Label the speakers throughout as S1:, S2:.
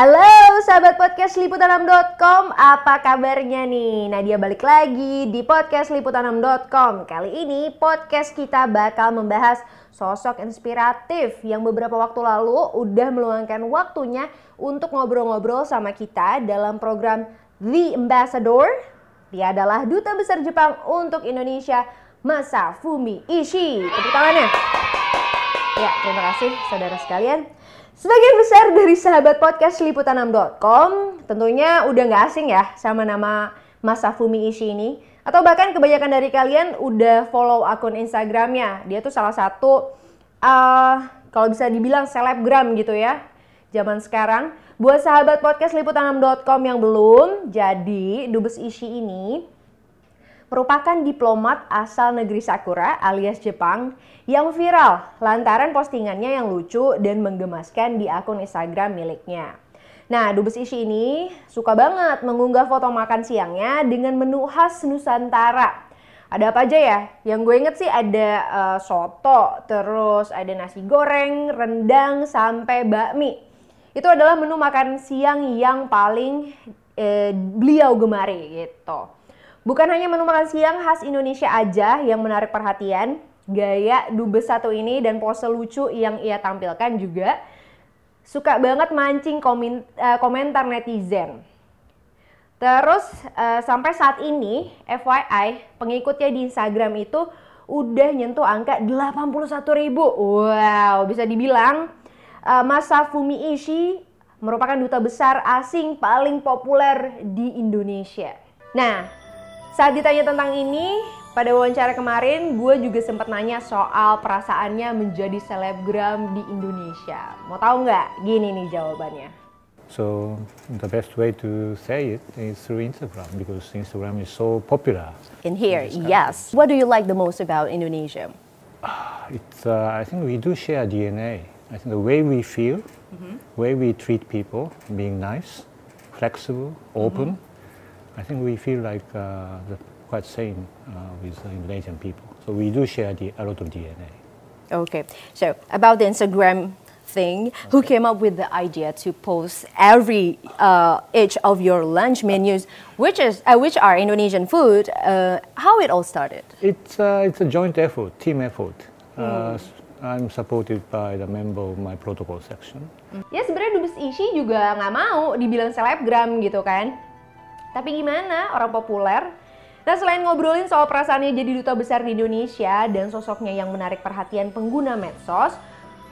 S1: Halo sahabat podcast liputanam.com, apa kabarnya nih? Nadia balik lagi di podcast liputanam.com. Kali ini podcast kita bakal membahas sosok inspiratif yang beberapa waktu lalu udah meluangkan waktunya untuk ngobrol-ngobrol sama kita dalam program The Ambassador. Dia adalah duta besar Jepang untuk Indonesia, Masafumi Ishii. Tepuk tangannya. Ya, terima kasih saudara sekalian. Sebagian besar dari sahabat podcast liputanam.com tentunya udah nggak asing ya sama nama Masafumi Ishii ini. Atau bahkan kebanyakan dari kalian udah follow akun Instagramnya. Dia tuh salah satu, uh, kalau bisa dibilang selebgram gitu ya. Zaman sekarang. Buat sahabat podcast liputanam.com yang belum, jadi Dubes Ishii ini merupakan diplomat asal negeri Sakura alias Jepang yang viral lantaran postingannya yang lucu dan menggemaskan di akun Instagram miliknya. Nah, Dubes Ishi ini suka banget mengunggah foto makan siangnya dengan menu khas Nusantara. Ada apa aja ya? Yang gue inget sih ada uh, soto, terus ada nasi goreng, rendang, sampai bakmi. Itu adalah menu makan siang yang paling eh, beliau gemari gitu. Bukan hanya menu makan siang khas Indonesia aja yang menarik perhatian, gaya dubes satu ini dan pose lucu yang ia tampilkan juga suka banget mancing eh, komentar netizen. Terus uh, sampai saat ini FYI pengikutnya di Instagram itu udah nyentuh angka 81 ribu. Wow, bisa dibilang uh, Masafumi Ishii merupakan duta besar asing paling populer di Indonesia. Nah, saat ditanya tentang ini, pada wawancara kemarin gue juga sempat nanya soal perasaannya menjadi selebgram di Indonesia. Mau tahu nggak? Gini nih jawabannya.
S2: So the best way to say it is through Instagram because Instagram is so popular.
S1: In here, in yes. What do you like the most about Indonesia?
S2: It's uh, I think we do share DNA. I think the way we feel, mm-hmm. way we treat people, being nice, flexible, open. Mm-hmm. I think we feel like uh, the, quite same uh, with Indonesian people. So we do share the, a lot of DNA.
S1: Okay. So about the Instagram thing, okay. who came up with the idea to post every uh, each of your lunch menus, which is uh, which are Indonesian food? Uh, how it all started?
S2: It's uh, it's a joint effort, team effort. Mm. I'm supported by the member of my protocol section.
S1: Ya sebenarnya Dubes Ishi juga nggak mau dibilang selebgram gitu kan. Tapi gimana orang populer? Nah selain ngobrolin soal perasaannya jadi duta besar di Indonesia dan sosoknya yang menarik perhatian pengguna medsos,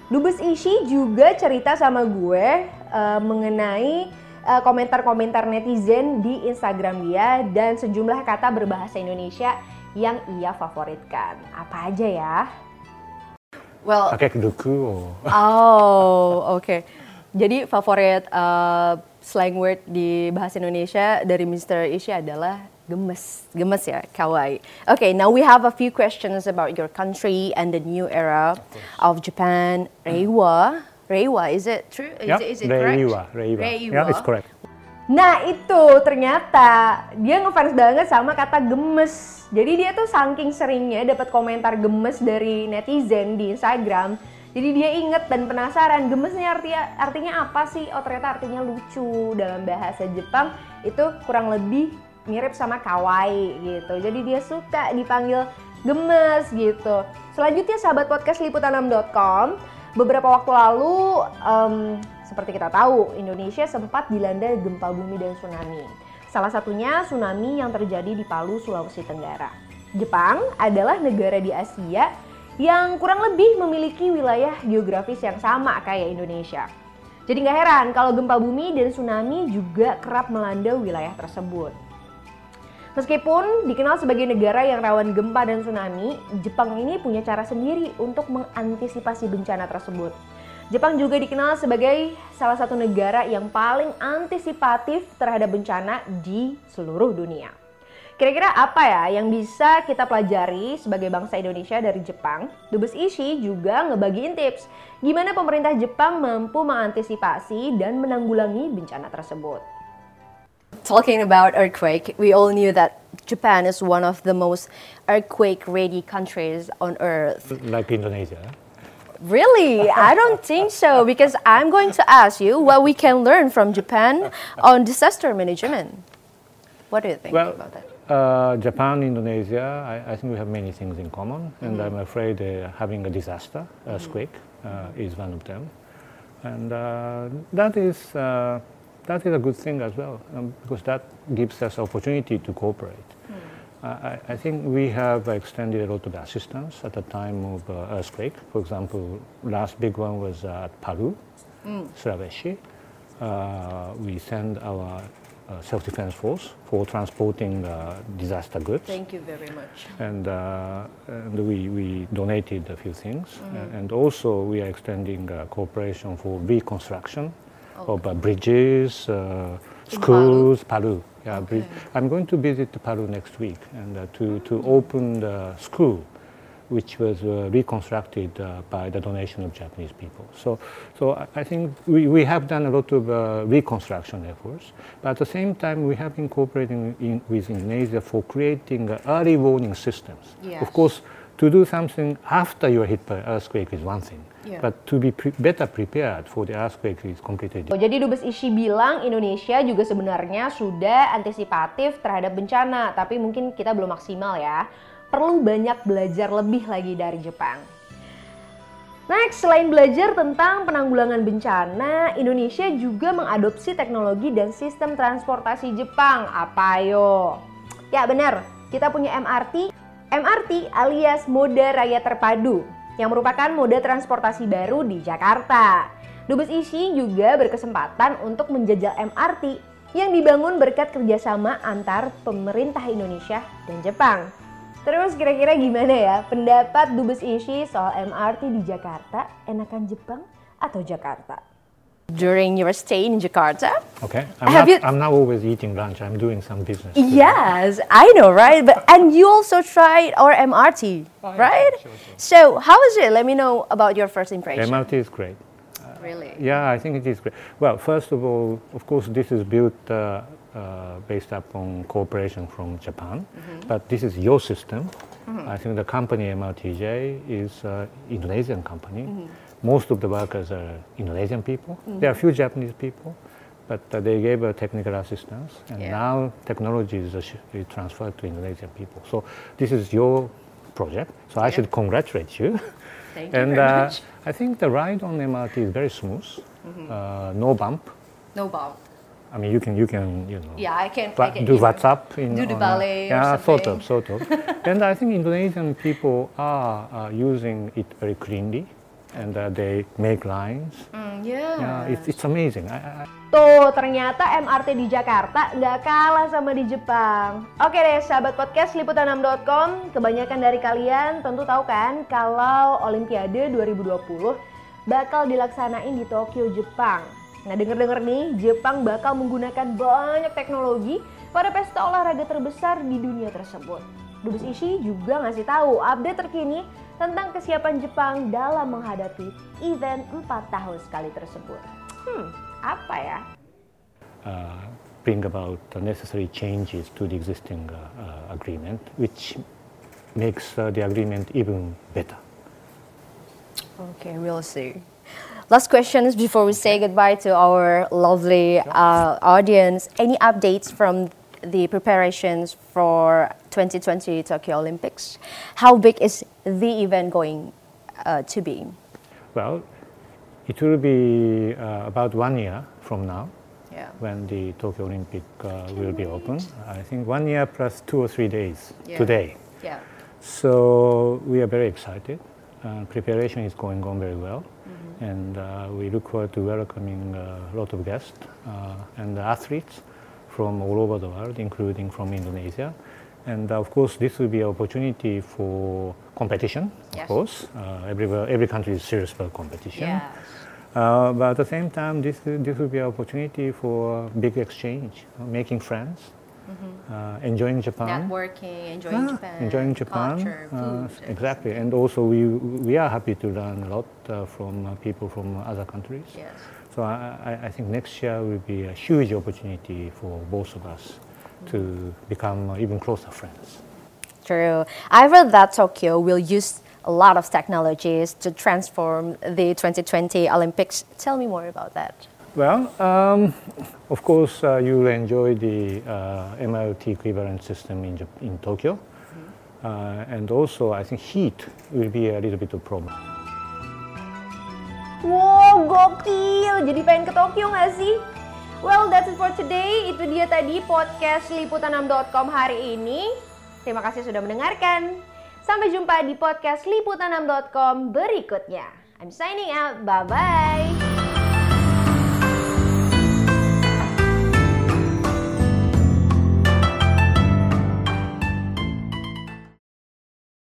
S1: Dubes Ishi juga cerita sama gue uh, mengenai uh, komentar-komentar netizen di Instagram dia dan sejumlah kata berbahasa Indonesia yang ia favoritkan. Apa aja ya?
S2: Well, pakai duku.
S1: Oh, oke. Okay. Jadi favorit uh, slang word di bahasa Indonesia dari Mr. Ishi adalah gemes, gemes ya, kawaii. Okay, now we have a few questions about your country and the new era of, of Japan. Reiwa, Reiwa, is it true? Is,
S2: yeah,
S1: it, is
S2: it Reiwa, Reiwa. Reiwa. Yeah, it's correct.
S1: Nah itu ternyata dia ngefans banget sama kata gemes. Jadi dia tuh saking seringnya dapat komentar gemes dari netizen di Instagram jadi dia inget dan penasaran gemesnya artinya artinya apa sih? Oh ternyata artinya lucu dalam bahasa Jepang itu kurang lebih mirip sama kawaii gitu. Jadi dia suka dipanggil gemes gitu. Selanjutnya sahabat podcast liputanam.com beberapa waktu lalu um, seperti kita tahu Indonesia sempat dilanda gempa bumi dan tsunami. Salah satunya tsunami yang terjadi di Palu, Sulawesi Tenggara. Jepang adalah negara di Asia yang kurang lebih memiliki wilayah geografis yang sama kayak Indonesia. Jadi nggak heran kalau gempa bumi dan tsunami juga kerap melanda wilayah tersebut. Meskipun dikenal sebagai negara yang rawan gempa dan tsunami, Jepang ini punya cara sendiri untuk mengantisipasi bencana tersebut. Jepang juga dikenal sebagai salah satu negara yang paling antisipatif terhadap bencana di seluruh dunia. Kira-kira apa ya yang bisa kita pelajari sebagai bangsa Indonesia dari Jepang? Dubes Ishi juga ngebagiin tips gimana pemerintah Jepang mampu mengantisipasi dan menanggulangi bencana tersebut. Talking about earthquake, we all knew that Japan is one of the most earthquake ready countries on earth.
S2: Like Indonesia.
S1: Really? I don't think so because I'm going to ask you what we can learn from Japan on disaster management. What do you think
S2: Well,
S1: about that?
S2: Uh, Japan, Indonesia, I, I think we have many things in common, and
S1: Mm-hmm.
S2: I'm afraid uh, having a disaster, earthquake, uh, is one of them, and uh, that is uh, that is a good thing as well um, because that gives us opportunity to cooperate.
S1: Hmm.
S2: I, I- think we have extended a lot of assistance at the time of uh, earthquake. For example, last big one was at Palu,
S1: Hmm.
S2: Sulawesi. Uh, we send our uh, self-defense force for transporting uh, disaster goods,
S1: Thank you very much.
S2: and, uh, and we, we donated a few things, Uh, and also we are extending uh, cooperation for reconstruction of uh, bridges, uh, schools, Palu. Yeah, bri- I'm going to visit Palu next week and uh, to, to open the school which was uh, reconstructed uh, by the donation of Japanese people. So, so I- I think we, we have done a lot of uh, reconstruction efforts, but at the same time we have been cooperating in, with Indonesia for creating uh, early warning systems.
S1: Yes.
S2: Of course, to do something after you're hit by earthquake is one thing,
S1: Yeah.
S2: but to be pre- better prepared for the earthquake is completely different.
S1: Oh, jadi Dubes Ishi bilang Indonesia juga sebenarnya sudah antisipatif terhadap bencana, tapi mungkin kita belum maksimal ya. Perlu banyak belajar lebih lagi dari Jepang. Next, selain belajar tentang penanggulangan bencana, Indonesia juga mengadopsi teknologi dan sistem transportasi Jepang. Apa yo? Ya benar, kita punya MRT. MRT alias Moda Raya Terpadu yang merupakan moda transportasi baru di Jakarta. Dubes Ishi juga berkesempatan untuk menjajal MRT yang dibangun berkat kerjasama antar pemerintah Indonesia dan Jepang. Terus kira-kira gimana ya pendapat Dubes Ishi soal MRT di Jakarta? Enakan Jepang atau Jakarta? During your stay in Jakarta?
S2: Okay, I'm
S1: Have
S2: not,
S1: you-
S2: I'm not always eating lunch. I'm doing some business.
S1: Yes, I know, right? But and you also tried our MRT,
S2: Oh, yeah,
S1: right?
S2: sure, sure.
S1: So how was it? Let me know about your first impression.
S2: MRT is great.
S1: Really?
S2: Yeah, I think it is great. Well, first of all, of course, this is built uh, uh, based upon cooperation from Japan, but this is your system. I think the company MRTJ is uh, Indonesian company. Most of the workers are Indonesian people. There are a few Japanese people, but uh, they gave uh, technical assistance, and
S1: Yeah.
S2: now technology is, uh, is transferred to Indonesian people. So this is your project. So I should congratulate you.
S1: Thank you
S2: and
S1: very
S2: uh,
S1: much.
S2: I think the ride on MRT is very smooth, uh, no bump.
S1: No bump.
S2: I mean, you can you can you know
S1: Yeah, I can. I can
S2: do WhatsApp in
S1: do the
S2: uh,
S1: ballet
S2: yeah, sort of, sort of. and I think Indonesian people are uh, using it very cleanly, and uh, they make lines.
S1: Mm, yeah.
S2: Yeah, it's, it's amazing. I, I, I-
S1: Tuh, ternyata MRT di Jakarta nggak kalah sama di Jepang. Oke deh, sahabat podcast liputan6.com, kebanyakan dari kalian tentu tahu kan kalau Olimpiade 2020 bakal dilaksanain di Tokyo, Jepang. Nah, denger-denger nih, Jepang bakal menggunakan banyak teknologi pada pesta olahraga terbesar di dunia tersebut. Dubes Ishi juga ngasih tahu update terkini tentang kesiapan Jepang dalam menghadapi event 4 tahun sekali tersebut. Hmm, apa ya?
S2: uh, bring about the necessary changes to the existing uh, uh, agreement, which makes uh, the agreement even better.
S1: Okay, we'll see. Last questions before we say goodbye to our lovely uh, audience. Any updates from the preparations for 2020 Tokyo Olympics? How big is the event going uh, to be?
S2: Well, it will be uh, about one year from now
S1: Yeah.
S2: when the Tokyo Olympic uh, will be open. I think one year plus two or three days
S1: Yeah.
S2: today.
S1: Yeah.
S2: So we are very excited. Uh, preparation is going on very well, and uh, we look forward to welcoming uh, a lot of guests uh, and athletes from all over the world, including from Indonesia. And uh, of course, this will be an opportunity for competition.
S1: Yes.
S2: Of course, uh, everywhere, every country is serious about competition. Uh, but at the same time, this, this will be an opportunity for big exchange, uh, making friends, uh, enjoying Japan.
S1: Networking, enjoying
S2: Yeah,
S1: Japan.
S2: enjoying Japan.
S1: Culture,
S2: uh,
S1: food.
S2: exactly, and also we we are happy to learn a lot from people from other countries.
S1: Yes.
S2: So I, I, I think next year will be a huge opportunity for both of us to become even closer friends.
S1: True. I read that Tokyo will use a lot of technologies to transform the 2020 Olympics. Tell me more about that.
S2: Well, um, of course, uh, you will enjoy the uh, MIOT equivalent system in, in Tokyo. Uh, and also, I think heat will be a little bit of problem.
S1: Wow, gokil. Jadi pengen ke Tokyo nggak sih? Well, that's it for today. Itu dia tadi podcast liputan6.com hari ini. Terima kasih sudah mendengarkan. Sampai jumpa di podcast liputan6.com berikutnya. I'm signing out. Bye-bye.